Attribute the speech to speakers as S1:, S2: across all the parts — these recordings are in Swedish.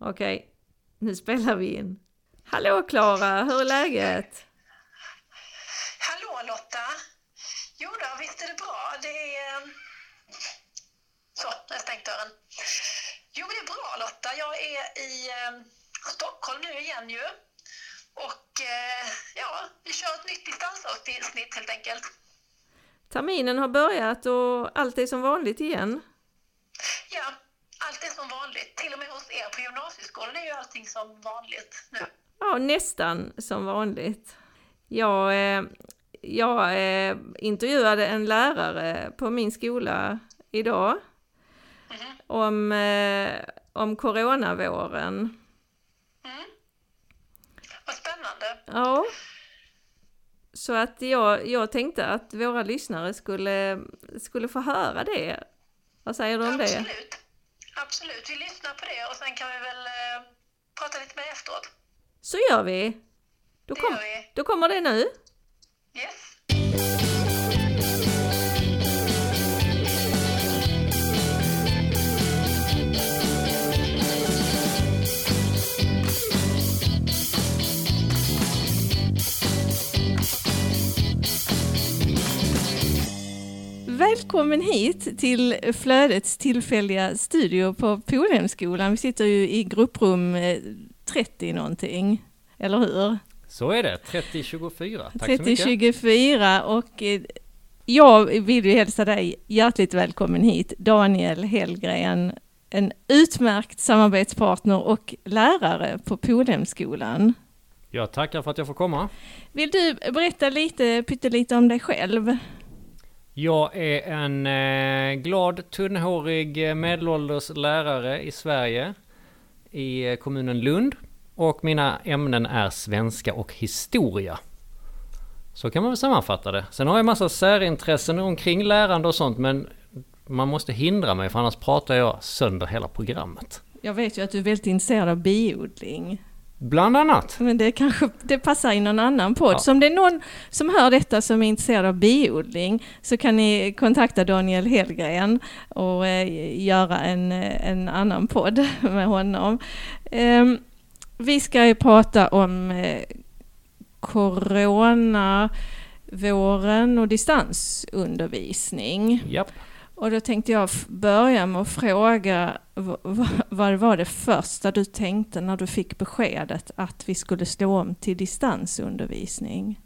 S1: Okej, nu spelar vi in. Hallå Klara, hur är läget?
S2: Hallå Lotta! Jo då, visst är det bra. Det är... eh, Så, nu har jag stängt dörren. Jo, det är bra Lotta. Jag är i eh, Stockholm nu igen ju. Och eh, ja, vi kör ett nytt distansavsnitt helt enkelt.
S1: Terminen har börjat och allt är som vanligt igen.
S2: Ja, allt är som vanligt. Till och med hos er på gymnasieskolan är ju allting som vanligt nu.
S1: Ja, nästan som vanligt. Jag, eh, jag eh, intervjuade en lärare på min skola idag
S2: Mhm.
S1: om, eh, om coronavåren.
S2: Mm. Vad spännande.
S1: Ja. Så att jag, jag tänkte att våra lyssnare skulle, skulle få höra det. Vad säger du om det?
S2: Absolut. Absolut. Vi lyssnar på det och sen kan vi väl eh, prata lite mer efteråt.
S1: Så gör vi! Då,
S2: Det
S1: kom,
S2: gör vi.
S1: då kommer det nu.
S2: Yes.
S1: Välkommen hit till Flödets tillfälliga studio på Polhemskolan. Vi sitter ju i grupprum eh, 30 någonting, eller hur?
S3: Så är det, 3024. Tack så mycket.
S1: 3024 och eh, jag vill ju hälsa dig hjärtligt välkommen hit, Daniel Hellgren, en utmärkt samarbetspartner och lärare på Polhemskolan.
S3: Jag tackar för att jag får komma.
S1: Vill du berätta lite, pyttelite om dig själv?
S3: Jag är en eh, glad, tunnhårig, eh, medelålders lärare i Sverige. I eh, kommunen Lund. Och mina ämnen är svenska och historia. Så kan man väl sammanfatta det. Sen har jag massa särintressen omkring lärande och sånt men man måste hindra mig för annars pratar jag sönder hela programmet.
S1: Jag vet ju att du är väldigt intresserad av biodling.
S3: Bland annat.
S1: Men det kanske det passar i någon annan podd.
S3: Ja.
S1: Så om det är någon som hör detta som är intresserad av biodling så kan ni kontakta Daniel Hellgren och eh, göra en, eh, en annan podd med honom. Ehm, vi ska ju prata om eh, corona, våren och distansundervisning.
S3: Japp.
S1: Och då tänkte jag börja med att fråga vad var det första du tänkte när du fick beskedet att vi skulle slå om till distansundervisning?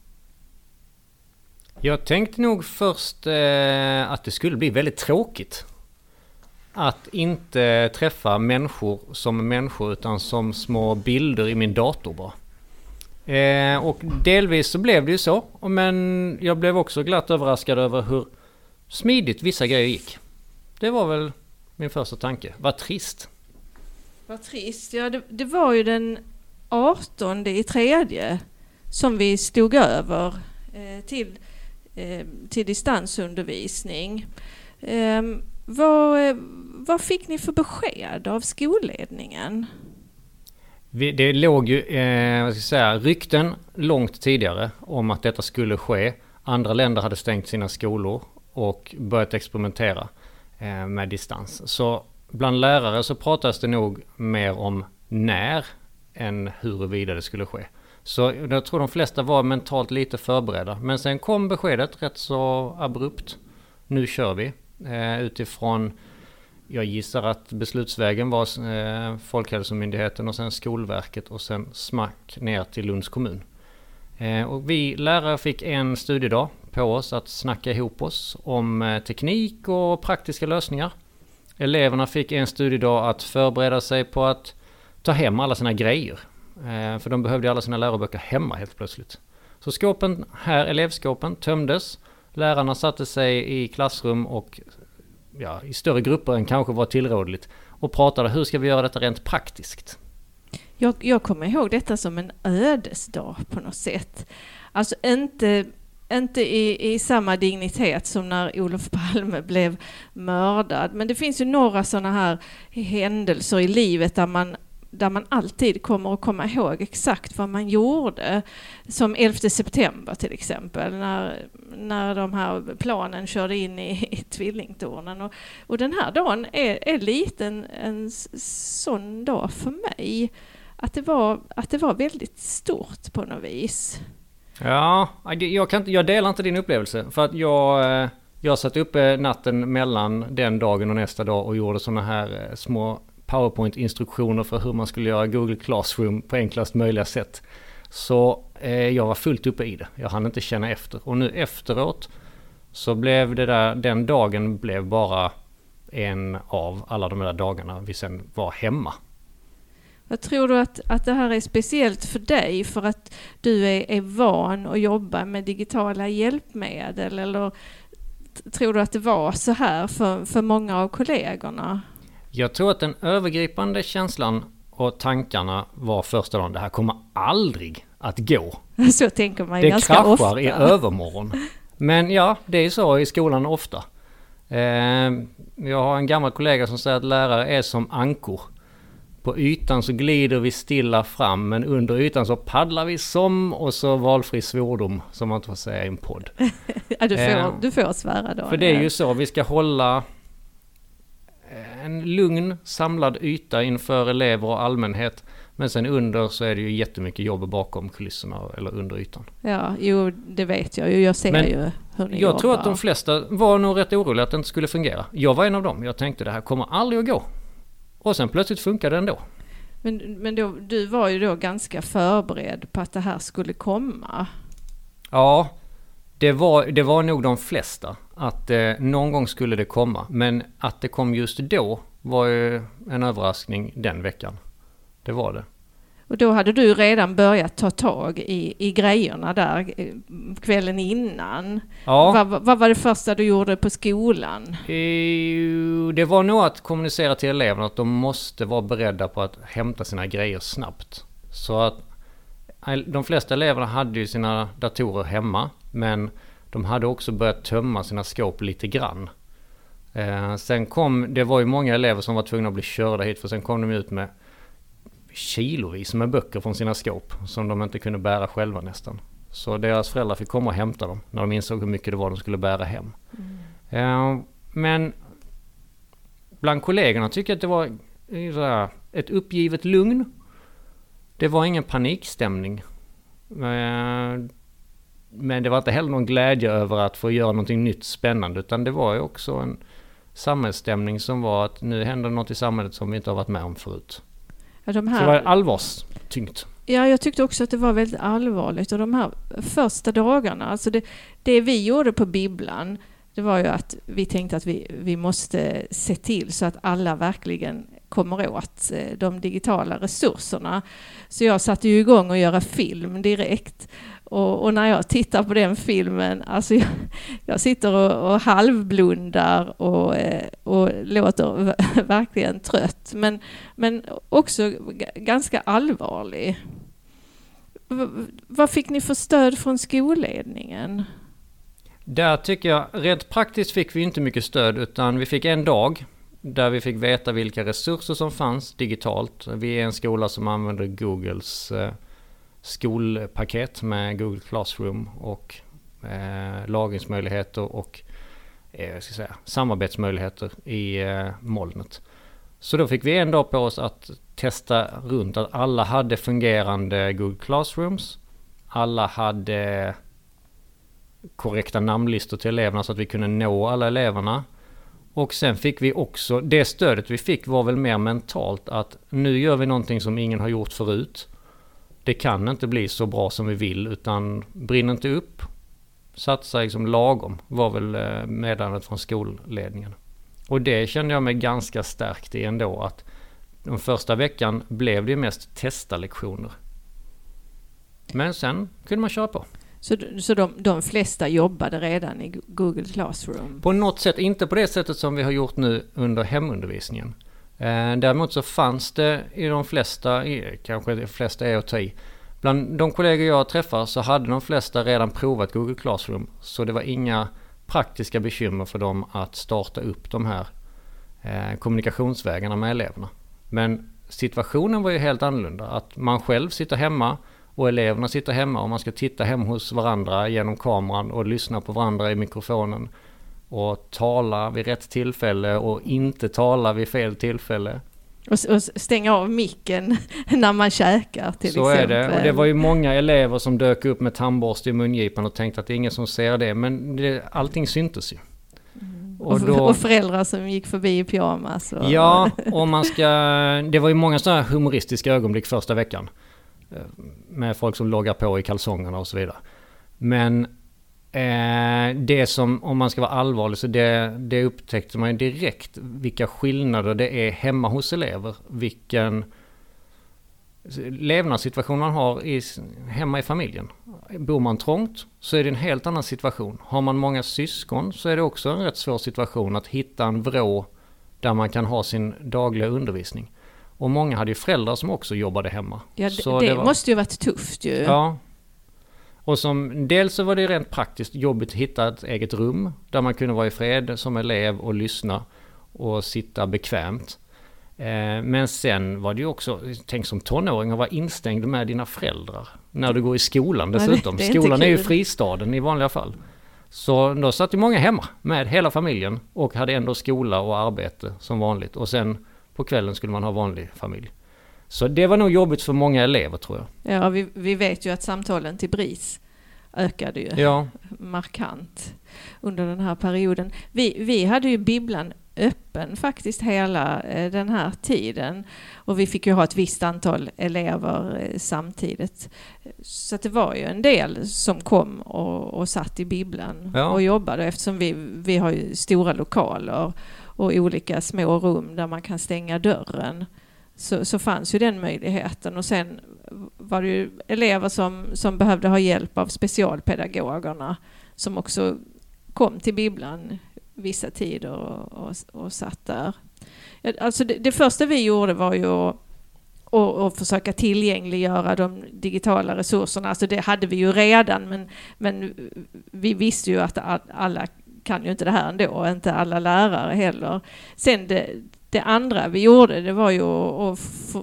S3: Jag tänkte nog först eh, att det skulle bli väldigt tråkigt. Att inte träffa människor som människor utan som små bilder i min dator bara. Eh, och delvis så blev det ju så. Men jag blev också glatt överraskad över hur smidigt vissa grejer gick. Det var väl min första tanke. Vad trist.
S1: Vad trist. Ja, det, det var ju den 18 i tredje som vi stod över eh, till, eh, till distansundervisning. Eh, vad, vad fick ni för besked av skolledningen?
S3: Det låg ju, eh, vad ska jag säga, rykten långt tidigare om att detta skulle ske. Andra länder hade stängt sina skolor och börjat experimentera eh, med distans. Så bland lärare så pratas det nog mer om när än huruvida det skulle ske. Så jag tror de flesta var mentalt lite förberedda. Men sen kom beskedet rätt så abrupt. Nu kör vi. Eh, utifrån jag gissar att beslutsvägen var eh, Folkhälsomyndigheten och sen Skolverket och sen smack ner till Lunds kommun. Och vi lärare fick en studiedag på oss att snacka ihop oss om eh, teknik och praktiska lösningar. Eleverna fick en studiedag att förbereda sig på att ta hem alla sina grejer. Eh, för de behövde alla sina läroböcker hemma helt plötsligt. Så skåpen här, elevskåpen, tömdes. Lärarna satte sig i klassrum och ja, i större grupper än kanske var tillrådligt och pratade hur ska vi göra detta rent praktiskt.
S1: Jag, jag kommer ihåg detta som en ödesdag på något sätt. Alltså inte, inte i, i samma dignitet som när Olof Palme blev mördad. Men det finns ju några sådana här händelser i livet där man där man alltid kommer att komma ihåg exakt vad man gjorde. Som 11 september till exempel, när, när de här planen körde in i, i tvillingtornen. Och, och den här dagen är, är lite en, en sån dag för mig. Att det, var, att det var väldigt stort på något vis.
S3: Ja, jag, kan jag delar inte din upplevelse. För att jag, eh, jag satt uppe natten mellan den dagen och nästa dag och gjorde sådana här eh, små PowerPoint-instruktioner för hur man skulle göra Google Classroom på enklast möjliga sätt. Så eh, jag var fullt uppe i det. Jag hann inte känna efter. Och nu efteråt så blev det där, den dagen blev bara en av alla de där dagarna vi sen var hemma.
S1: Jag tror du att, att det här är speciellt för dig för att du är, är van att jobba med digitala hjälpmedel eller tror du att det var så här för, för många av kollegorna?
S3: Jag tror att den övergripande känslan och tankarna var första dagen, det här kommer aldrig att gå.
S1: Så tänker man
S3: det
S1: ganska ofta.
S3: Det kraschar i övermorgon. Men ja, det är så i skolan ofta. Eh, jag har en gammal kollega som säger att lärare är som ankor. På ytan så glider vi stilla fram men under ytan så paddlar vi som och så valfri svordom som man inte får säga i en podd.
S1: ja, du, får, eh, du får svära då.
S3: För det är ju så, vi ska hålla en lugn samlad yta inför elever och allmänhet. Men sen under så är det ju jättemycket jobb bakom kulisserna eller under ytan.
S1: Ja, jo det vet jag ju. Jag ser Men ju hur ni
S3: Jag
S1: jobbar.
S3: tror att de flesta var nog rätt oroliga att det inte skulle fungera. Jag var en av dem. Jag tänkte det här kommer aldrig att gå. Och sen plötsligt funkade det ändå.
S1: Men, men då, du var ju då ganska förberedd på att det här skulle komma.
S3: Ja, det var, det var nog de flesta. Att eh, någon gång skulle det komma. Men att det kom just då var ju en överraskning den veckan. Det var det.
S1: Och då hade du redan börjat ta tag i, i grejerna där eh, kvällen innan. Ja. Vad, vad var det första du gjorde på skolan?
S3: Det var nog att kommunicera till eleverna att de måste vara beredda på att hämta sina grejer snabbt. Så att eh, de flesta eleverna hade ju sina datorer hemma. Men de hade också börjat tömma sina skåp lite grann. Eh, sen kom, det var ju många elever som var tvungna att bli körda hit för sen kom de ut med kilovis med böcker från sina skåp som de inte kunde bära själva nästan. Så deras föräldrar fick komma och hämta dem när de insåg hur mycket det var de skulle bära hem. Mm. Eh, men bland kollegorna tycker jag att det var eh, ett uppgivet lugn. Det var ingen panikstämning. Eh, men det var inte heller någon glädje över att få göra någonting nytt spännande utan det var ju också en samhällsstämning som var att nu händer något i samhället som vi inte har varit med om förut. Ja, de här... Så det var allvarstyngt.
S1: Ja, jag tyckte också att det var väldigt allvarligt och de här första dagarna, alltså det, det vi gjorde på bibblan, det var ju att vi tänkte att vi, vi måste se till så att alla verkligen kommer åt eh, de digitala resurserna. Så jag satte ju igång och göra film direkt. Och, och, när jag tittar på den filmen, alltså jag, jag sitter och, och halvblundar och, eh, och låter verkligen trött. Men, men också ganska allvarlig. V vad fick ni för stöd från skolledningen?
S3: Där tycker jag, rent praktiskt fick vi inte mycket stöd utan vi fick en dag där vi fick veta vilka resurser som fanns digitalt. Vi är en skola som använder Googles eh, skolpaket med Google Classroom och eh, lagringsmöjligheter och eh, ska säga, samarbetsmöjligheter i eh, molnet. Så då fick vi en dag på oss att testa runt att alla hade fungerande Google Classrooms. Alla hade korrekta namnlistor till eleverna så att vi kunde nå alla eleverna. Och sen fick vi också, det stödet vi fick var väl mer mentalt att nu gör vi någonting som ingen har gjort förut. Det kan inte bli så bra som vi vill utan brinn inte upp. Satsa liksom lagom var väl eh, meddelandet från skolledningen. Och det kände jag mig ganska stärkt i ändå att den första veckan blev det mest testa lektioner. Men sen kunde man köra på.
S1: Så, så de, de flesta jobbade redan i Google Classroom?
S3: På något sätt, inte på det sättet som vi har gjort nu under hemundervisningen. Eh, däremot så fanns det i de flesta, kanske de flesta är att ta i, Bland de kollegor jag träffar så hade de flesta redan provat Google Classroom. Så det var inga praktiska bekymmer för dem att starta upp de här eh, kommunikationsvägarna med eleverna. Men situationen var ju helt annorlunda. Att man själv sitter hemma och eleverna sitter hemma och man ska titta hem hos varandra genom kameran och lyssna på varandra i mikrofonen. Och tala vid rätt tillfälle och inte tala vid fel tillfälle.
S1: Och, och stänga av micken när man käkar till
S3: Så
S1: exempel.
S3: är det. Och det var ju många elever som dök upp med tandborste i mungipan och tänkte att det är ingen som ser det. Men det, allting syntes ju.
S1: Och, och föräldrar som gick förbi i pyjamas. Och,
S3: Ja, och man ska... Det var ju många sådana här humoristiska ögonblick första veckan. Eh, Med folk som loggar på i kalsongerna och så vidare. Men eh, det som, om man ska vara allvarlig, så det, det upptäckte man ju direkt vilka skillnader det är hemma hos elever. Vilken levnadssituation man har i, hemma i familjen. Bor man trångt så är det en helt annan situation. Har man många syskon så är det också en rätt svår situation att hitta en vrå där man kan ha sin dagliga undervisning. Och många hade ju föräldrar som också jobbade hemma.
S1: Ja,
S3: Så
S1: det, det
S3: var-
S1: måste ju varit tufft ju.
S3: Ja. Och som, dels så var det rent praktiskt jobbigt att hitta ett eget rum där man kunde vara i fred som elev och lyssna och sitta bekvämt. Eh, men sen var det ju också, tänk som tonåring att vara instängd med dina föräldrar när du går i skolan dessutom.
S1: är
S3: skolan är ju fristaden i vanliga fall. Så då satt ju många hemma med hela familjen och hade ändå skola och arbete som vanligt. Och sen på kvällen skulle man ha vanlig familj. Så det var nog jobbigt för många elever tror jag.
S1: Ja, vi, vi vet ju att samtalen till BRIS ökade ju
S3: Ja,
S1: markant under den här perioden. Vi, vi hade ju bibblan öppen faktiskt hela eh, den här tiden och vi fick ju ha ett visst antal elever eh, samtidigt. Så det var ju en del som kom och, och satt i bibblan
S3: Ja.
S1: och jobbade eftersom vi, vi har ju stora lokaler och olika små rum där man kan stänga dörren. Så, så fanns ju den möjligheten och sen var det ju elever som, som behövde ha hjälp av specialpedagogerna som också kom till bibblan vissa tider och, och, och satt där. Alltså det, det första vi gjorde var ju att och, och försöka tillgängliggöra de digitala resurserna. Alltså det hade vi ju redan men, men vi visste ju att alla kan ju inte det här ändå inte alla lärare heller. Sen det, det andra vi gjorde det var ju att,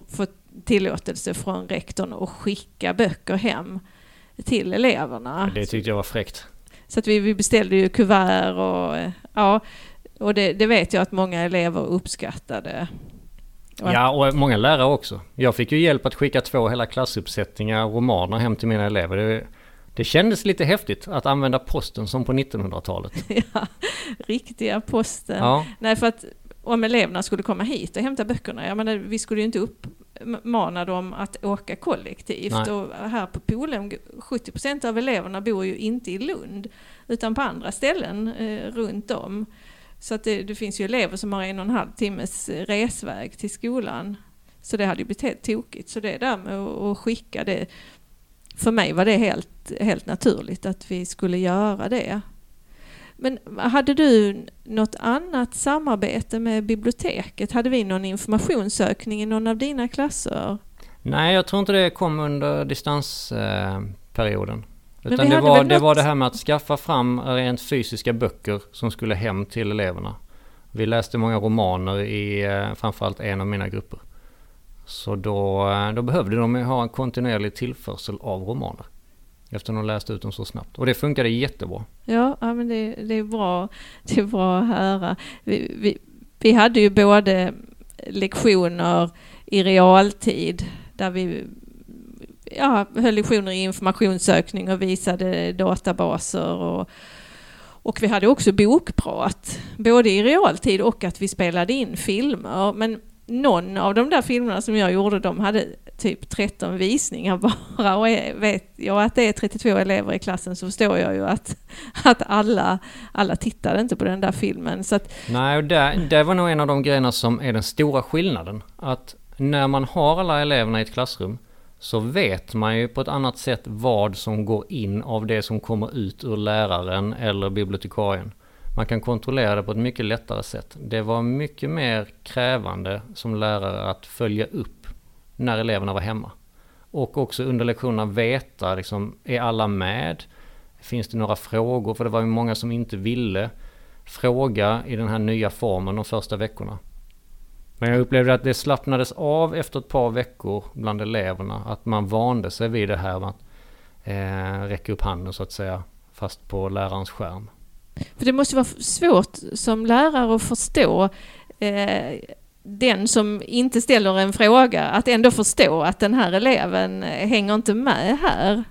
S1: få, tillåtelse från rektorn att skicka böcker hem till eleverna.
S3: det tyckte jag var fräckt.
S1: Så att vi, vi beställde ju kuvert och ja, och det, det vet jag att många elever uppskattade.
S3: Ja, och många lärare också. Jag fick ju hjälp att skicka två hela klassuppsättningar romaner hem till mina elever. Det, det kändes lite häftigt att använda posten som på 1900-talet.
S1: ja, riktiga posten.
S3: Ja,
S1: Nej, för att om eleverna skulle komma hit och hämta böckerna, jag menar, vi skulle ju inte uppmana dem att åka kollektivt.
S3: Nej.
S1: Och här på Polhem, 70% av eleverna bor ju inte i Lund, utan på andra ställen eh, runt om. Så att det, det finns ju elever som har en och en halv timmes eh, resväg till skolan. Så det hade ju blivit helt tokigt. Så det där med att, att skicka det, för mig var det helt, helt naturligt att vi skulle göra det. Men hade du något annat samarbete med biblioteket? Hade vi någon informationssökning i någon av dina klasser?
S3: nej jag tror inte det kom under distansperioden. Utan det var, det var det här med att skaffa fram rent fysiska böcker som skulle hem till eleverna. Vi läste många romaner i eh, framförallt en av mina grupper. Så då, eh, då behövde de ha en kontinuerlig tillförsel av romaner. Eftersom de läste ut dem så snabbt. Och det funkade jättebra.
S1: Ja, ja men det, det, är bra, det är bra att höra. Vi, vi, vi hade ju både lektioner i realtid där vi ja, höll lektioner i informationssökning och visade databaser och, och vi hade också bokprat, både i realtid och att vi spelade in filmer. Men någon av de där filmerna som jag gjorde, de hade typ 13 visningar bara. Och vet jag att det är 32 elever i klassen så förstår jag ju att, att alla, alla tittade inte på den där filmen. Så att,
S3: Nej, och det, det var nog en av de grejerna som är den stora skillnaden. Att när man har alla eleverna i ett klassrum så vet man ju på ett annat sätt vad som går in av det som kommer ut ur läraren eller bibliotekarien. Man kan kontrollera det på ett mycket lättare sätt. Det var mycket mer krävande som lärare att följa upp när eleverna var hemma. Och också under lektionerna veta, liksom, är alla med? Finns det några frågor? För det var ju många som inte ville fråga i den här nya formen de första veckorna. Men jag upplevde att det slappnades av efter ett par veckor bland eleverna. Att man vande sig vid det här med att eh, räcka upp handen så att säga. Fast på lärarens skärm.
S1: För det måste vara svårt som lärare att förstå eh, den som inte ställer en fråga, att ändå förstå att den här eleven eh, hänger inte med här.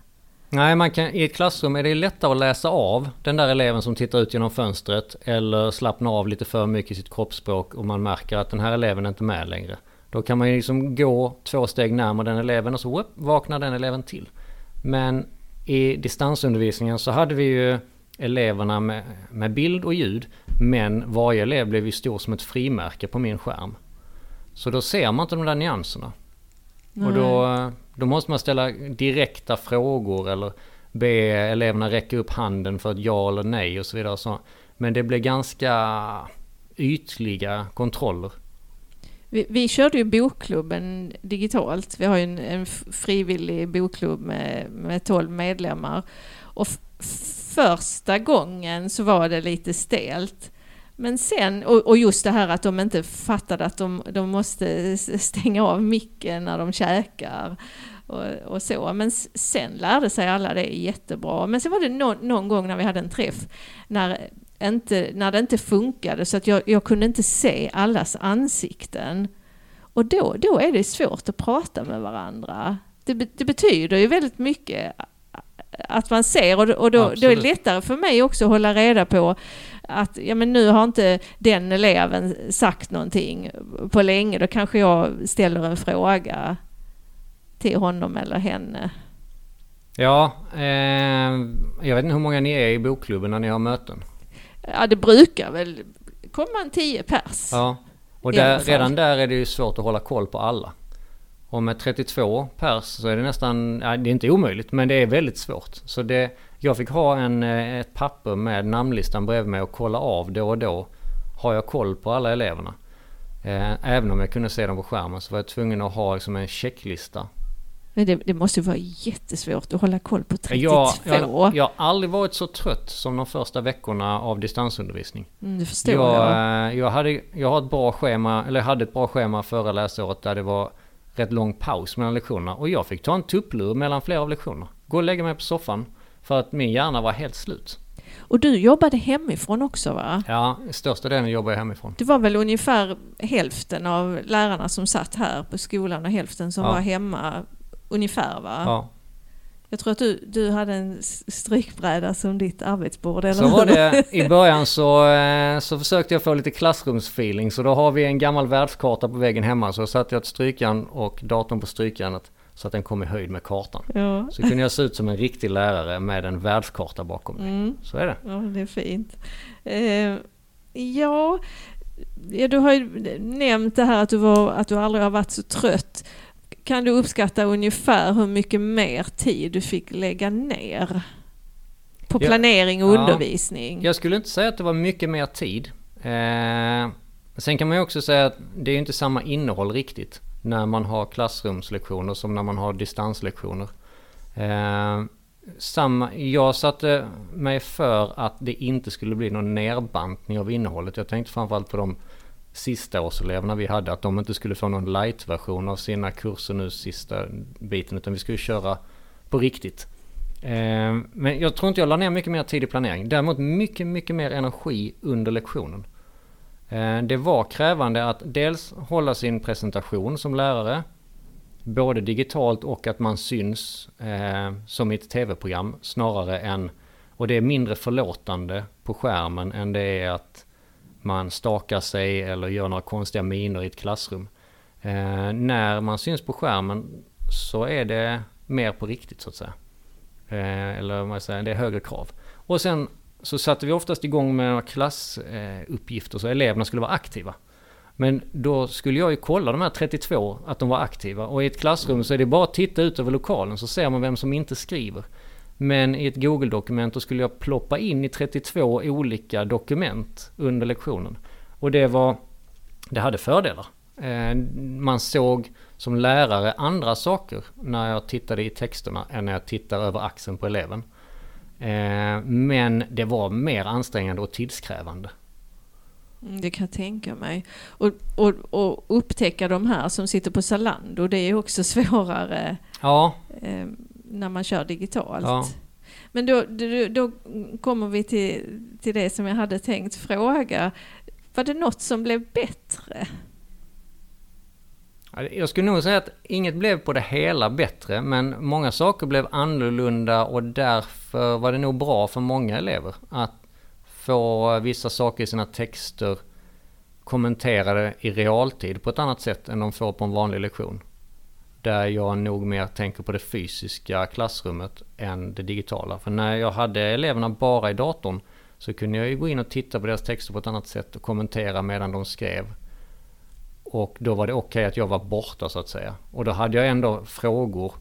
S3: Nej, man kan, i ett klassrum är det lättare att läsa av den där eleven som tittar ut genom fönstret eller slappnar av lite för mycket i sitt kroppsspråk och man märker att den här eleven är inte med längre. Då kan man ju liksom gå två steg närmare den eleven och så upp, vaknar den eleven till. Men i distansundervisningen så hade vi ju eleverna med, med bild och ljud men varje elev blev ju stor som ett frimärke på min skärm. Så då ser man inte de där nyanserna. Nej. Och då, då måste man ställa direkta frågor eller be eleverna räcka upp handen för ett ja eller nej och så vidare. Så. Men det blir ganska ytliga kontroller.
S1: Vi, vi körde ju bokklubben digitalt. Vi har ju en, en frivillig bokklubb med, med 12 medlemmar. Och första gången så var det lite stelt. Men sen, och, och, just det här att de inte fattade att de, de måste stänga av micken när de käkar och, och, så. Men sen lärde sig alla det jättebra. Men sen var det no, någon gång när vi hade en träff när, inte, när det inte funkade så att jag, jag kunde inte se allas ansikten. Och då, då är det svårt att prata med varandra. Det, det betyder ju väldigt mycket att man ser och, och då, då, är det lättare för mig också att hålla reda på att ja, men nu har inte den eleven sagt någonting på länge. Då kanske jag ställer en fråga till honom eller henne.
S3: Ja, eh, jag vet inte hur många ni är i bokklubben när ni har möten?
S1: Ja, det brukar väl komma en tio pers.
S3: Ja, och där, redan där är det ju svårt att hålla koll på alla. Och med 32 pers så är det nästan, ja, det är inte omöjligt men det är väldigt svårt. Så det, jag fick ha en, eh, ett papper med namnlistan bredvid mig och kolla av då och då. Har jag koll på alla eleverna? Eh, även om jag kunde se dem på skärmen så var jag tvungen att ha liksom en checklista.
S1: Men det, det måste vara jättesvårt att hålla koll på 32.
S3: Jag, jag, jag har aldrig varit så trött som de första veckorna av distansundervisning.
S1: Mm, det förstår
S3: jag.
S1: Jag,
S3: eh, jag, hade, jag har ett bra schema, eller hade ett bra schema förra läsåret där det var rätt lång paus mellan lektionerna. Och jag fick ta en tupplur mellan flera av lektionerna. Gå och lägga mig på soffan för att min hjärna var helt slut.
S1: Och du jobbade hemifrån också va?
S3: Ja, största delen jobbar jag hemifrån.
S1: Det var väl ungefär hälften av lärarna som satt här på skolan och hälften som ja. var hemma ungefär va?
S3: Ja.
S1: Jag tror att du, du hade en strykbräda som ditt arbetsbord, eller
S3: Så var det. I början så, eh, så försökte jag få lite klassrumsfeeling. Så då har vi en gammal världskarta på väggen hemma. Så satte jag ett strykjärn och datorn på strykjärnet. Så att den kom i höjd med kartan.
S1: Ja.
S3: Så kunde jag se ut som en riktig lärare med en världskarta bakom mig. Mm. Så är det.
S1: Ja, det är fint. Eh, ja, ja, du har ju nämnt det här att du, var, att du aldrig har varit så trött. Kan du uppskatta ungefär hur mycket mer tid du fick lägga ner? På planering och ja, undervisning?
S3: Jag skulle inte säga att det var mycket mer tid. Eh, sen kan man ju också säga att det är inte samma innehåll riktigt när man har klassrumslektioner som när man har distanslektioner. Eh, samma, jag satte mig för att det inte skulle bli någon nerbantning av innehållet. Jag tänkte framförallt på de sista årseleverna vi hade, att de inte skulle få någon light-version av sina kurser nu sista biten, utan vi skulle köra på riktigt. Eh, men jag tror inte jag la ner mycket mer tid i planering. Däremot mycket, mycket mer energi under lektionen. Eh, det var krävande att dels hålla sin presentation som lärare, både digitalt och att man syns eh, som i ett tv-program snarare än, och det är mindre förlåtande på skärmen än det är att man stakar sig eller gör några konstiga miner i ett klassrum. Eh, när man syns på skärmen så är det mer på riktigt så att säga. Eh, eller vad jag säger, det är högre krav. Och sen så satte vi oftast igång med klassuppgifter klassuppgifter så eleverna skulle vara aktiva. Men då skulle jag ju kolla de här 32 att de var aktiva och i ett klassrum så är det bara att titta ut över lokalen så ser man vem som inte skriver. Men i ett Google-dokument då skulle jag ploppa in i 32 olika dokument under lektionen. Och det var, det hade fördelar. Eh, man såg som lärare andra saker när jag tittade i texterna än när jag tittar över axeln på eleven. Eh, men det var mer ansträngande och tidskrävande.
S1: Mm, Det kan jag tänka mig. Och, och, och upptäcka de här som sitter på Zalando, det är också svårare
S3: Ja,
S1: eh, när man kör digitalt.
S3: Ja.
S1: Men då, då, då kommer vi till, till det som jag hade tänkt fråga. Var det något som blev bättre?
S3: Ja, Jag skulle nog säga att inget blev på det hela bättre, men många saker blev annorlunda och därför var det nog bra för många elever att få vissa saker i sina texter kommenterade i realtid på ett annat sätt än de får på en vanlig lektion. Där jag nog mer tänker på det fysiska klassrummet än det digitala. För när jag hade eleverna bara i datorn så kunde jag ju gå in och titta på deras texter på ett annat sätt och kommentera medan de skrev. Och då var det okej att jag var borta så att säga. Och då hade jag ändå frågor.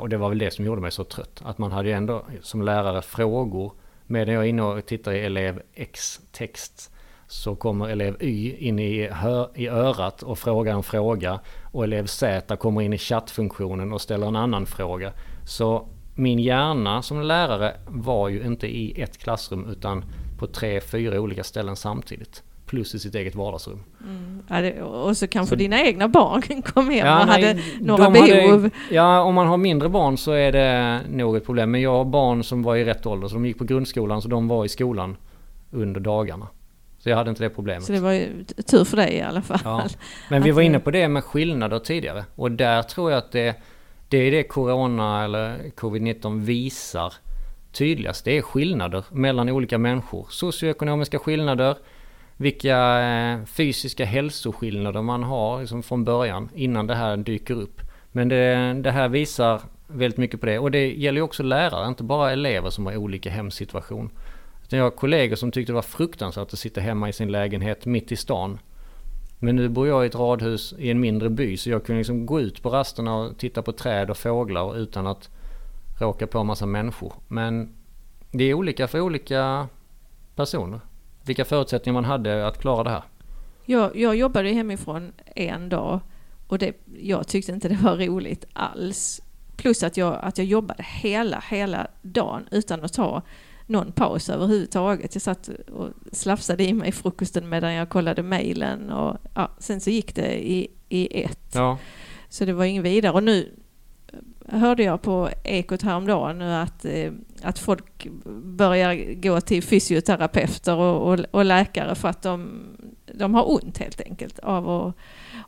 S3: Och det var väl det som gjorde mig så trött. Att man hade ju ändå som lärare frågor. Medan jag är inne och tittar i elev X text. Så kommer elev Y in i, hö- i örat och frågar en fråga. Och elev Z kommer in i chattfunktionen och ställer en annan fråga. Så min hjärna som lärare var ju inte i ett klassrum utan på tre, fyra olika ställen samtidigt. Plus i sitt eget vardagsrum.
S1: Ja, det, och så kanske
S3: Så-
S1: dina egna barn kom hem och
S3: nej,
S1: hade några behov.
S3: Hade, ja, om man har mindre barn så är det nog ett problem. Men jag har barn som var i rätt ålder. Så de gick på grundskolan så de var i skolan under dagarna. Så jag hade inte det problemet.
S1: Så det var ju tur för dig i alla fall.
S3: Ja. Men vi var inne på det med skillnader tidigare. Och där tror jag att det, det är det Corona eller Covid-19 visar tydligast. Det är skillnader mellan olika människor. Socioekonomiska skillnader. Vilka eh, fysiska hälsoskillnader man har liksom från början innan det här dyker upp. Men det, det här visar väldigt mycket på det. Och det gäller ju också lärare, inte bara elever som har olika hemsituation. Sen jag har kollegor som tyckte det var fruktansvärt att sitta hemma i sin lägenhet mitt i stan. Men nu bor jag i ett radhus i en mindre by så jag kunde liksom gå ut på rasterna och titta på träd och fåglar utan att råka på en massa människor. Men det är olika för olika personer. Vilka förutsättningar man hade att klara det här.
S1: Jag, jag jobbade hemifrån en dag och det, jag tyckte inte det var roligt alls. Plus att jag, att jag jobbade hela, hela dagen utan att ta någon paus överhuvudtaget. Jag satt och slafsade i mig frukosten medan jag kollade mejlen och ja, sen så gick det i, i ett.
S3: Ja,
S1: Så det var ingen vidare. Och nu hörde jag på Ekot häromdagen nu att, eh, att folk börjar gå till fysioterapeuter och, och, och läkare för att de, de har ont helt enkelt av att,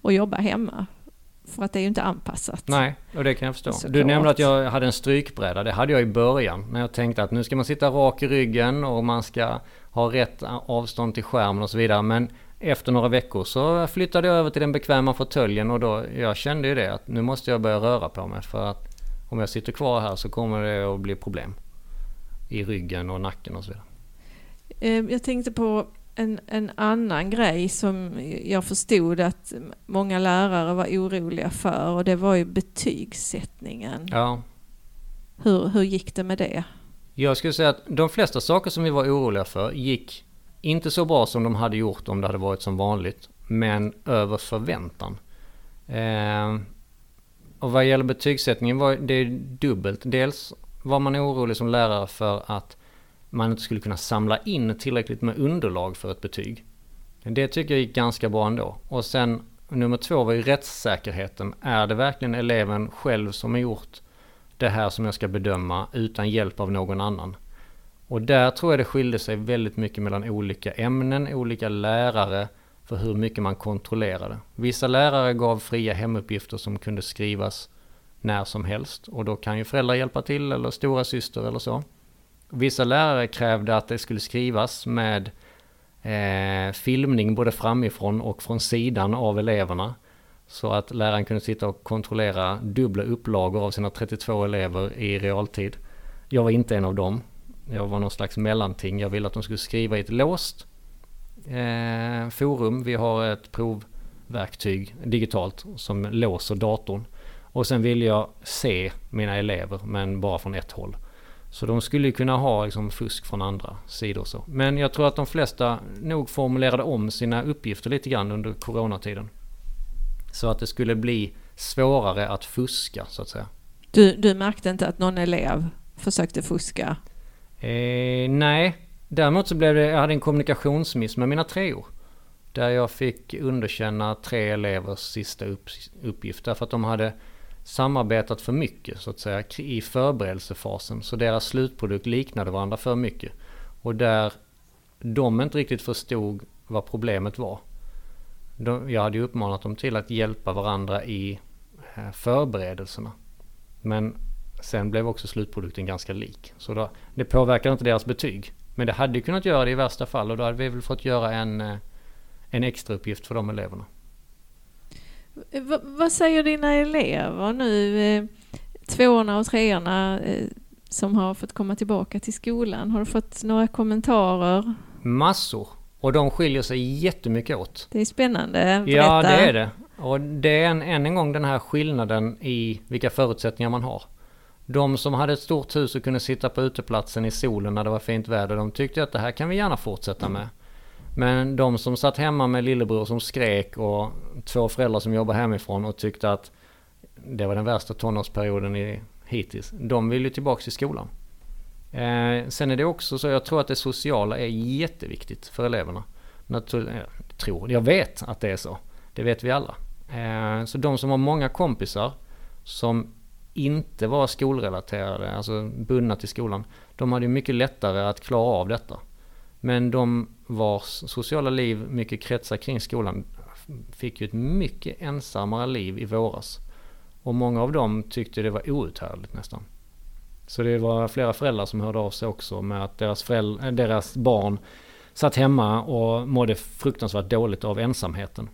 S1: att jobba hemma. För att det är ju inte anpassat.
S3: nej, och det kan jag förstå.
S1: Såklart.
S3: Du nämnde att jag hade en strykbräda. Det hade jag i början. När jag tänkte att nu ska man sitta rak i ryggen och man ska ha rätt avstånd till skärmen och så vidare. Men efter några veckor så flyttade jag över till den bekväma fåtöljen och då, jag kände ju det att nu måste jag börja röra på mig för att om jag sitter kvar här så kommer det att bli problem. I ryggen och nacken och så vidare.
S1: Eh, Jag tänkte på en, en annan grej som jag förstod att många lärare var oroliga för och det var ju betygssättningen.
S3: Ja,
S1: Hur, hur gick det med det?
S3: Jag skulle säga att de flesta saker som vi var oroliga för gick inte så bra som de hade gjort om det hade varit som vanligt. Men över förväntan. Eh, och vad gäller betygssättningen var det dubbelt. Dels var man orolig som lärare för att man inte skulle kunna samla in tillräckligt med underlag för ett betyg. Det tycker jag gick ganska bra ändå. Och sen nummer två var ju rättssäkerheten. Är det verkligen eleven själv som har gjort det här som jag ska bedöma utan hjälp av någon annan? Och där tror jag det skilde sig väldigt mycket mellan olika ämnen, olika lärare för hur mycket man kontrollerade. Vissa lärare gav fria hemuppgifter som kunde skrivas när som helst och då kan ju föräldrar hjälpa till eller stora syster eller så. Vissa lärare krävde att det skulle skrivas med eh, filmning både framifrån och från sidan av eleverna. Så att läraren kunde sitta och kontrollera dubbla upplagor av sina 32 elever i realtid. Jag var inte en av dem. Jag var någon slags mellanting. Jag ville att de skulle skriva i ett låst eh, forum. Vi har ett provverktyg digitalt som låser datorn. Och sen ville jag se mina elever men bara från ett håll. Så de skulle kunna ha liksom fusk från andra sidor så. Men jag tror att de flesta nog formulerade om sina uppgifter lite grann under coronatiden. Så att det skulle bli svårare att fuska så att säga.
S1: Du, du märkte inte att någon elev försökte fuska?
S3: Eh, nej, däremot så blev det, jag hade en kommunikationsmiss med mina treor. Där jag fick underkänna tre elevers sista upp, uppgift därför att de hade samarbetat för mycket så att säga i förberedelsefasen. Så deras slutprodukt liknade varandra för mycket. Och där de inte riktigt förstod vad problemet var. De, jag hade ju uppmanat dem till att hjälpa varandra i eh, förberedelserna. Men sen blev också slutprodukten ganska lik. Så då, det påverkade inte deras betyg. Men det hade ju kunnat göra det i värsta fall och då hade vi väl fått göra en, eh, en extra uppgift för de eleverna.
S1: V vad säger dina elever nu, eh, tvåorna och treorna eh, som har fått komma tillbaka till skolan? Har du fått några kommentarer?
S3: Massor. Och de skiljer sig jättemycket åt.
S1: Det är spännande.
S3: Berätta. Ja, det är det. Och det är en, än en gång den här skillnaden i vilka förutsättningar man har. De som hade ett stort hus och kunde sitta på uteplatsen i solen när det var fint väder, de tyckte att det här kan vi gärna fortsätta med. Men de som satt hemma med lillebror som skrek och två föräldrar som jobbar hemifrån och tyckte att det var den värsta tonårsperioden i, hittills, de vill ju tillbaka till skolan. Eh, sen är det också så, jag tror att det sociala är jätteviktigt för eleverna. Natur, jag tror, jag vet att det är så. Det vet vi alla. Eh, så de som har många kompisar som inte var skolrelaterade, alltså bundna till skolan, de hade ju mycket lättare att klara av detta. Men de vars sociala liv mycket kretsar kring skolan fick ju ett mycket ensammare liv i våras. Och många av dem tyckte det var outhärdligt nästan. Så det var flera föräldrar som hörde av sig också med att deras, föräldrar, deras barn satt hemma och mådde fruktansvärt dåligt av ensamheten.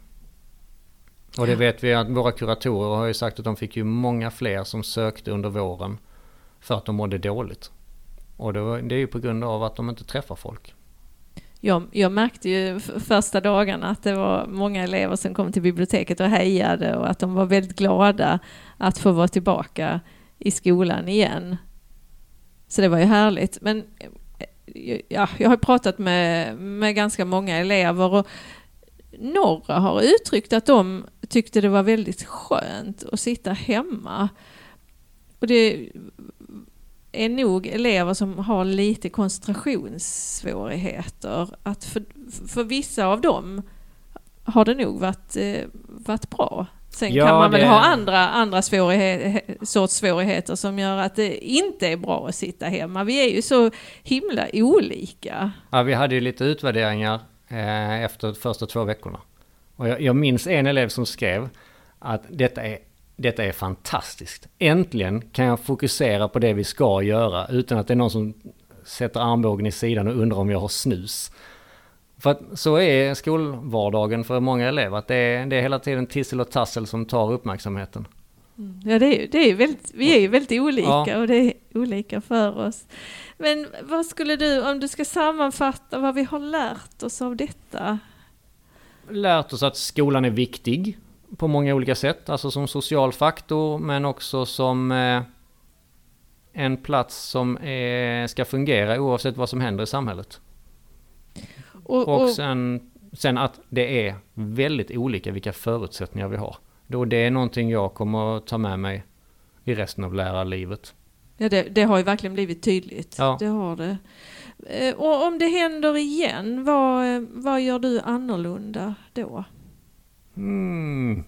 S3: Och det vet vi att våra kuratorer har ju sagt att de fick ju många fler som sökte under våren för att de mådde dåligt. Och det, var, det är ju på grund av att de inte träffar folk.
S1: Jag, jag, märkte ju första dagarna att det var många elever som kom till biblioteket och hejade och att de var väldigt glada att få vara tillbaka i skolan igen. Så det var ju härligt. Men eh, ja, jag har pratat med, med ganska många elever och några har uttryckt att de tyckte det var väldigt skönt att sitta hemma. Och det är nog elever som har lite koncentrationssvårigheter. Att för, för vissa av dem har det nog varit, eh, varit bra. Sen ja, kan man väl det... ha andra, andra svårighet, sorts svårigheter som gör att det inte är bra att sitta hemma. Vi är ju så himla olika.
S3: Ja, vi hade ju lite utvärderingar eh, efter de första två veckorna. Och jag, jag minns en elev som skrev att detta är detta är fantastiskt. Äntligen kan jag fokusera på det vi ska göra utan att det är någon som sätter armbågen i sidan och undrar om jag har snus. För att så är skolvardagen för många elever, att det är, det är hela tiden tissel och tassel som tar uppmärksamheten.
S1: Mm. Ja, det är, det är väldigt, vi är ju väldigt olika ja. och det är olika för oss. Men vad skulle du, om du ska sammanfatta vad vi har lärt oss av detta?
S3: Lärt oss att skolan är viktig på många olika sätt, alltså som social faktor men också som eh, en plats som är, ska fungera oavsett vad som händer i samhället. Och, och, och sen, sen att det är väldigt olika vilka förutsättningar vi har. Då det är någonting jag kommer att ta med mig i resten av lärarlivet.
S1: Ja, det, det har ju verkligen blivit tydligt. Ja. Det har det. Eh, och om det händer igen, vad, vad gör du annorlunda då?
S3: Mm.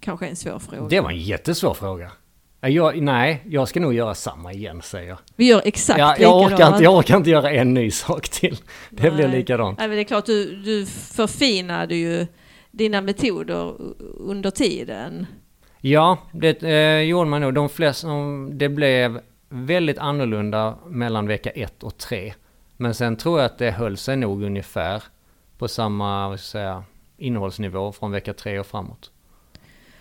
S1: Kanske en svår fråga.
S3: Det var en jättesvår fråga. Jag, nej, jag ska nog göra samma igen säger jag.
S1: Vi gör exakt
S3: ja, jag orkar, inte, jag orkar inte göra en ny sak till. Det nej. blir likadant.
S1: Nej, men det är klart, du, du förfinade ju dina metoder under tiden.
S3: Ja, det eh, gjorde man nog. De flesta, det blev väldigt annorlunda mellan vecka ett och tre. Men sen tror jag att det höll sig nog ungefär på samma vad ska jag säga, innehållsnivå från vecka tre och framåt.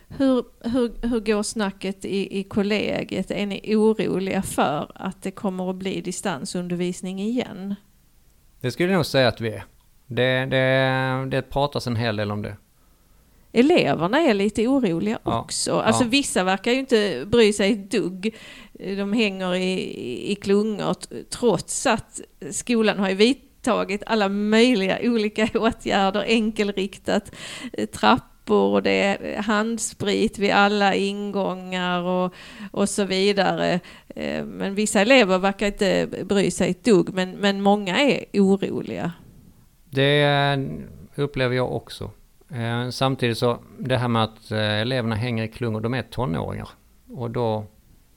S1: Hur, hur, hur går snacket i, i kollegiet? Är ni oroliga för att det kommer att bli distansundervisning igen?
S3: Det skulle jag nog säga att vi är. Det, det, det pratas en hel del om det.
S1: Eleverna är lite oroliga ja. också. Alltså ja. vissa verkar ju inte bry sig ett dugg. De hänger i, i klungor trots att skolan har ju vidtagit alla möjliga olika åtgärder, enkelriktat, eh, trapp trappor och det är handsprit vid alla ingångar och, och så vidare. Eh, men vissa elever verkar inte bry sig ett dugg, men, men många är oroliga.
S3: Det eh, upplever jag också. Samtidigt så, det här med att eleverna hänger i klungor, de är tonåringar. Och då...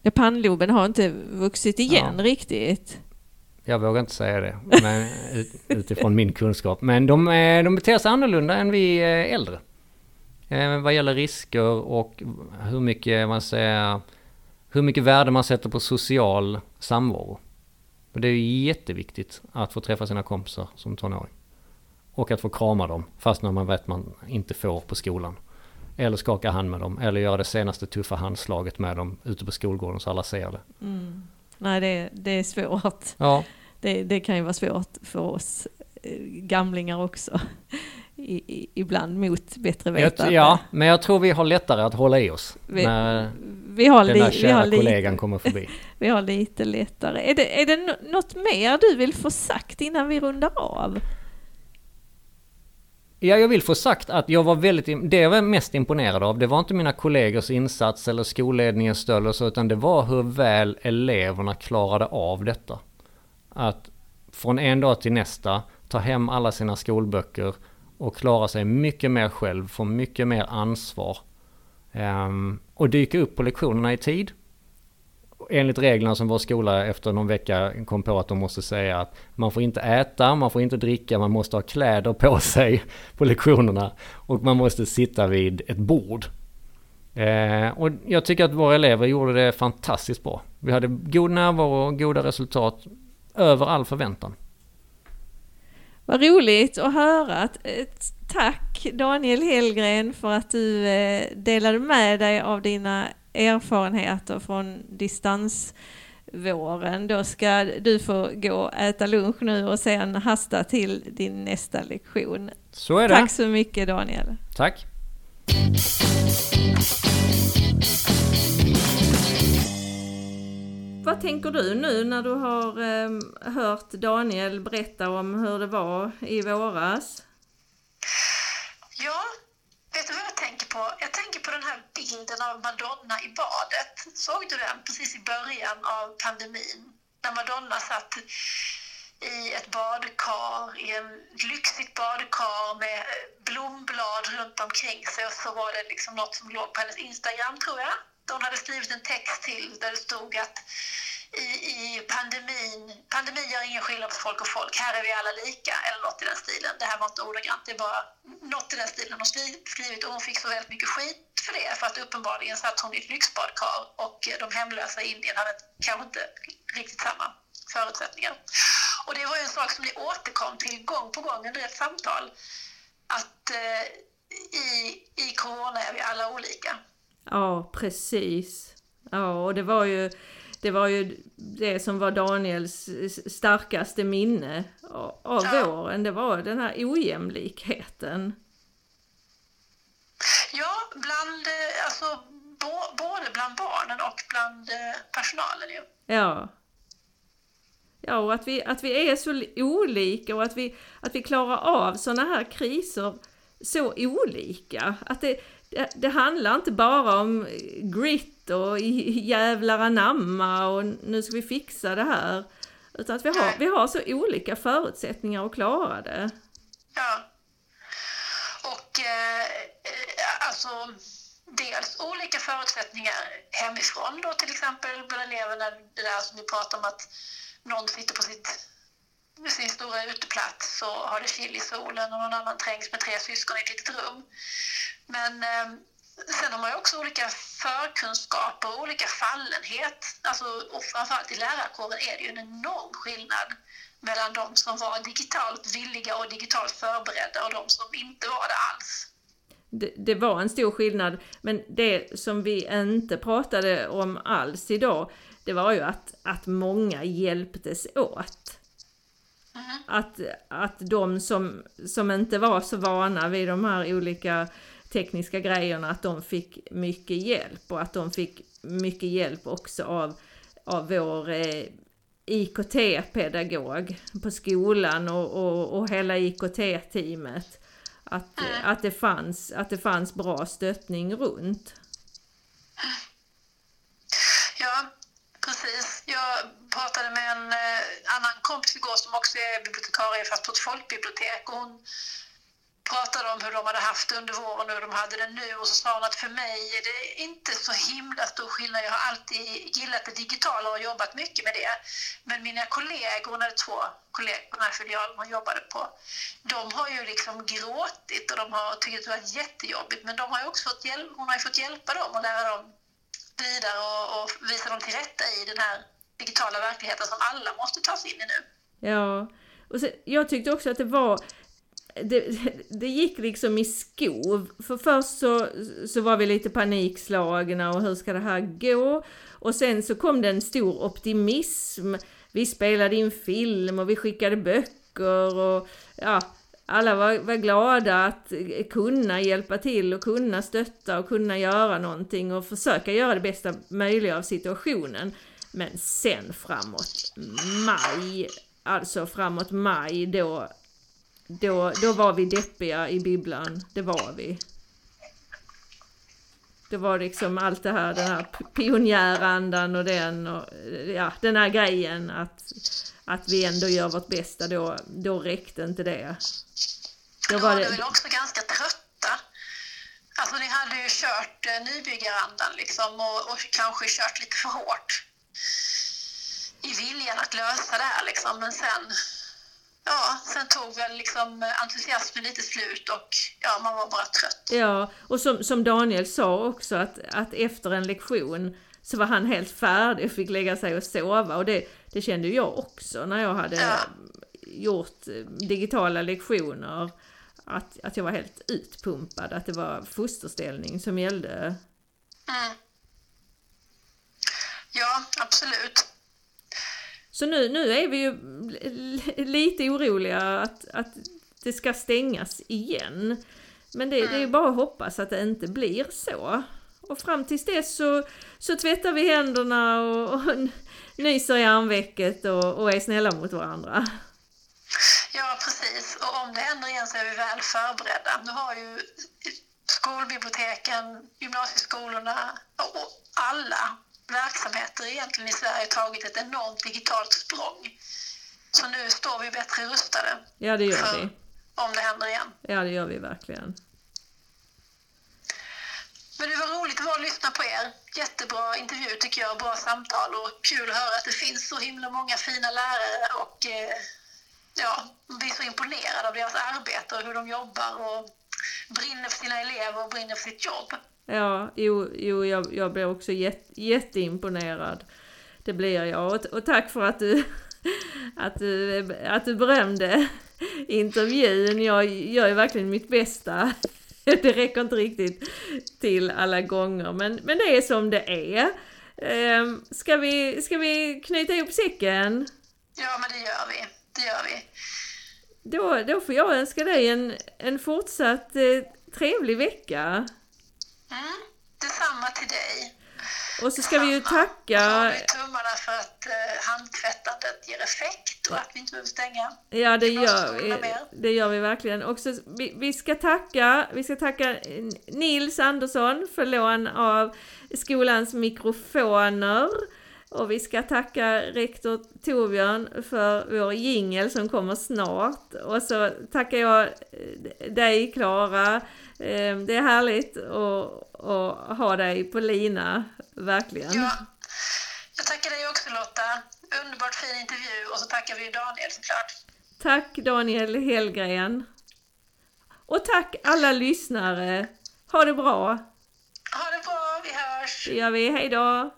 S1: Ja, pannloben har inte vuxit igen ja. riktigt.
S3: Jag vågar inte säga det, men utifrån min kunskap. Men de, de beter sig annorlunda än vi äldre. Vad gäller risker och hur mycket man säger, hur mycket värde man sätter på social samvaro. Det är ju jätteviktigt att få träffa sina kompisar som tonåring. Och att få krama dem, fast när man vet man inte får på skolan. Eller skaka hand med dem, eller göra det senaste tuffa handslaget med dem ute på skolgården så alla ser det.
S1: Mm. Nej, det, det är svårt.
S3: Ja.
S1: Det, det kan ju vara svårt för oss eh, gamlingar också. I, i, ibland mot bättre vetande.
S3: Ja, men jag tror vi har lättare att hålla i oss. Vi, när
S1: vi har
S3: den där kära kollegan kommer förbi.
S1: vi har lite lättare. Är det, är det något mer du vill få sagt innan vi rundar av?
S3: Ja, jag vill få sagt att jag var väldigt, det jag var mest imponerad av, det var inte mina kollegors insats eller skolledningens stöd och så, utan det var hur väl eleverna klarade av detta. Att från en dag till nästa ta hem alla sina skolböcker och klara sig mycket mer själv, få mycket mer ansvar. Um, och dyka upp på lektionerna i tid enligt reglerna som vår skola efter någon vecka kom på att de måste säga att man får inte äta, man får inte dricka, man måste ha kläder på sig på lektionerna och man måste sitta vid ett bord. Eh, och jag tycker att våra elever gjorde det fantastiskt bra. Vi hade god närvaro och goda resultat över all förväntan.
S1: Vad roligt att höra. Eh, tack Daniel Hellgren för att du eh, delade med dig av dina erfarenheter från distansvåren. Då ska du få gå och äta lunch nu och sen hasta till din nästa lektion.
S3: Så är det.
S1: Tack så mycket Daniel.
S3: Tack.
S1: Vad tänker du nu när du har eh, hört Daniel berätta om hur det var i våras?
S2: Ja, Vet du vad jag tänker på? Jag tänker på den här bilden av Madonna i badet. Såg du den precis i början av pandemin? När Madonna satt i ett badkar, i en lyxigt badkar med blomblad runt omkring sig och så var det liksom något som låg på hennes Instagram tror jag. Hon hade skrivit en text till där det stod att i, i pandemin, pandemin gör ingen skillnad på folk och folk, här är vi alla lika, eller något i den stilen. Det här var inte ordagrant, det är bara något i den stilen hon skrivit och hon fick så väldigt mycket skit för det, för att uppenbarligen satt hon i ett lyxbadkar och eh, de hemlösa i Indien hade kanske inte riktigt samma förutsättningar. Och det var ju en sak som ni återkom till gång på gång under ett samtal, att eh, i, i corona är vi alla olika.
S1: Ja, precis. Ja, och det var ju det var ju det som var Daniels starkaste minne av ja. våren. Det var den här ojämlikheten.
S2: Ja, bland, eh, alltså, både bland barnen och bland eh, personalen ju.
S1: Ja. Ja, och att vi, att vi är så olika och att vi, att vi klarar av sådana här kriser så olika. Att det, det, det handlar inte bara om grit och jävlar anamma och nu ska vi fixa det här. Utan att vi har, vi har så olika förutsättningar att klara det.
S2: Ja. Och eh, alltså dels olika förutsättningar hemifrån då till exempel bland eleverna, det där som vi pratar om att någon sitter på sitt sin stora uteplats så har det chill i solen och någon annan trängs med tre syskon i ett litet rum. Men eh, sen har man ju också olika förkunskaper och olika fallenhet. Alltså, och framförallt i lärarkåren är det ju en enorm skillnad mellan de som var digitalt villiga och digitalt förberedda och de som inte var det alls.
S1: Det, det, var en stor skillnad, men det som vi inte pratade om alls idag, det var ju att, att många hjälptes åt. Mm. Att, att de som, som inte var så vana vid de här olika tekniska grejerna, att de fick mycket hjälp och att de fick mycket hjälp också av, av vår eh, IKT-pedagog på skolan och, och, och hela IKT-teamet. Att, mm. att, det fanns, att det fanns bra stöttning runt.
S2: Ja, precis. Jag pratade med en eh, annan kompis igår som också är bibliotekarie fast på ett folkbibliotek och hon pratade om hur de hade haft det under våren och hur de hade det nu och så sa hon att för mig är det inte så himla stor skillnad. Jag har alltid gillat det digitala och jobbat mycket med det. Men mina kollegor, hon hade två kollegor på den här filialen hon jobbade på, de har ju liksom gråtit och de har tyckt att det var jättejobbigt. Men de har ju också fått hjälp, hon har ju fått hjälpa dem och lära dem vidare och, och visa dem till rätta i den här digitala verkligheten som alla måste ta sig in i nu.
S1: Ja, och så, jag tyckte också att det var det, det gick liksom i skov. För först så, så var vi lite panikslagna och hur ska det här gå? Och sen så kom det en stor optimism. Vi spelade in film och vi skickade böcker och ja, alla var, var glada att kunna hjälpa till och kunna stötta och kunna göra någonting och försöka göra det bästa möjliga av situationen. Men sen framåt maj, alltså framåt maj då då, då var vi deppiga i bibblan, det var vi. Det var liksom allt det här, den här pionjärandan och den och ja, den här grejen att, att vi ändå gör vårt bästa, då, då räckte inte det.
S2: Då var det... väl också ganska trötta. Alltså ni hade ju kört eh, nybyggarandan liksom och, och kanske kört lite för hårt i viljan att lösa det här liksom, men sen ja, sen tog väl liksom entusiasmen lite slut och ja, man var bara trött.
S1: Ja, och som, som Daniel sa också att, att efter en lektion så var han helt färdig och fick lägga sig och sova och det, det kände jag också när jag hade ja. gjort digitala lektioner. Att, att jag var helt utpumpad, att det var fosterställning som gällde.
S2: Mm. Ja, absolut.
S1: Så nu, nu är vi ju lite oroliga att, att det ska stängas igen. Men det, det är ju bara att hoppas att det inte blir så. Och fram tills dess så, så tvättar vi händerna och, och nyser i armvecket och, och är snälla mot varandra.
S2: Ja, precis. Och om det händer igen så är vi väl förberedda. Nu har ju skolbiblioteken, gymnasieskolorna och alla verksamheter egentligen i Sverige tagit ett enormt digitalt språng. Så nu står vi bättre rustade.
S1: Ja, det gör vi.
S2: Om det händer igen.
S1: Ja, det gör vi verkligen.
S2: Men det var roligt att vara och lyssna på er. Jättebra intervju tycker jag, bra samtal och kul att höra att det finns så himla många fina lärare och eh, ja, man blir så imponerad av deras arbete och hur de jobbar och brinner för sina elever och brinner för sitt jobb.
S1: Ja, jo, jo jag, jag blir också jätte, jätteimponerad. Det blir jag. Och, och tack för att du, att, du, att du berömde intervjun. Jag gör ju verkligen mitt bästa. Det räcker inte riktigt till alla gånger, men, men det är som det är. Ehm, ska vi, ska vi knyta ihop säcken?
S2: Ja, men det gör vi. Det gör vi.
S1: Då, då får jag önska dig en, en fortsatt eh, trevlig vecka.
S2: Mm, detsamma till dig.
S1: Och så ska vi ju tacka... Och
S2: vi tummarna för att eh, handtvättandet ger effekt och att vi inte behöver stänga.
S1: Ja, det gör vi. Det gör vi verkligen. Och så, vi, vi, ska tacka, vi ska tacka Nils Andersson för lån av skolans mikrofoner. Och vi ska tacka rektor Torbjörn för vår jingel som kommer snart. Och så tackar jag dig Klara Ehm, det är härligt att, att ha dig på lina, verkligen.
S2: Ja, jag tackar dig också Lotta. Underbart fin intervju och så tackar vi Daniel såklart.
S1: Tack Daniel Hellgren. Och tack alla lyssnare. Ha det bra!
S2: Ha det bra, vi hörs!
S1: Det gör vi, hejdå!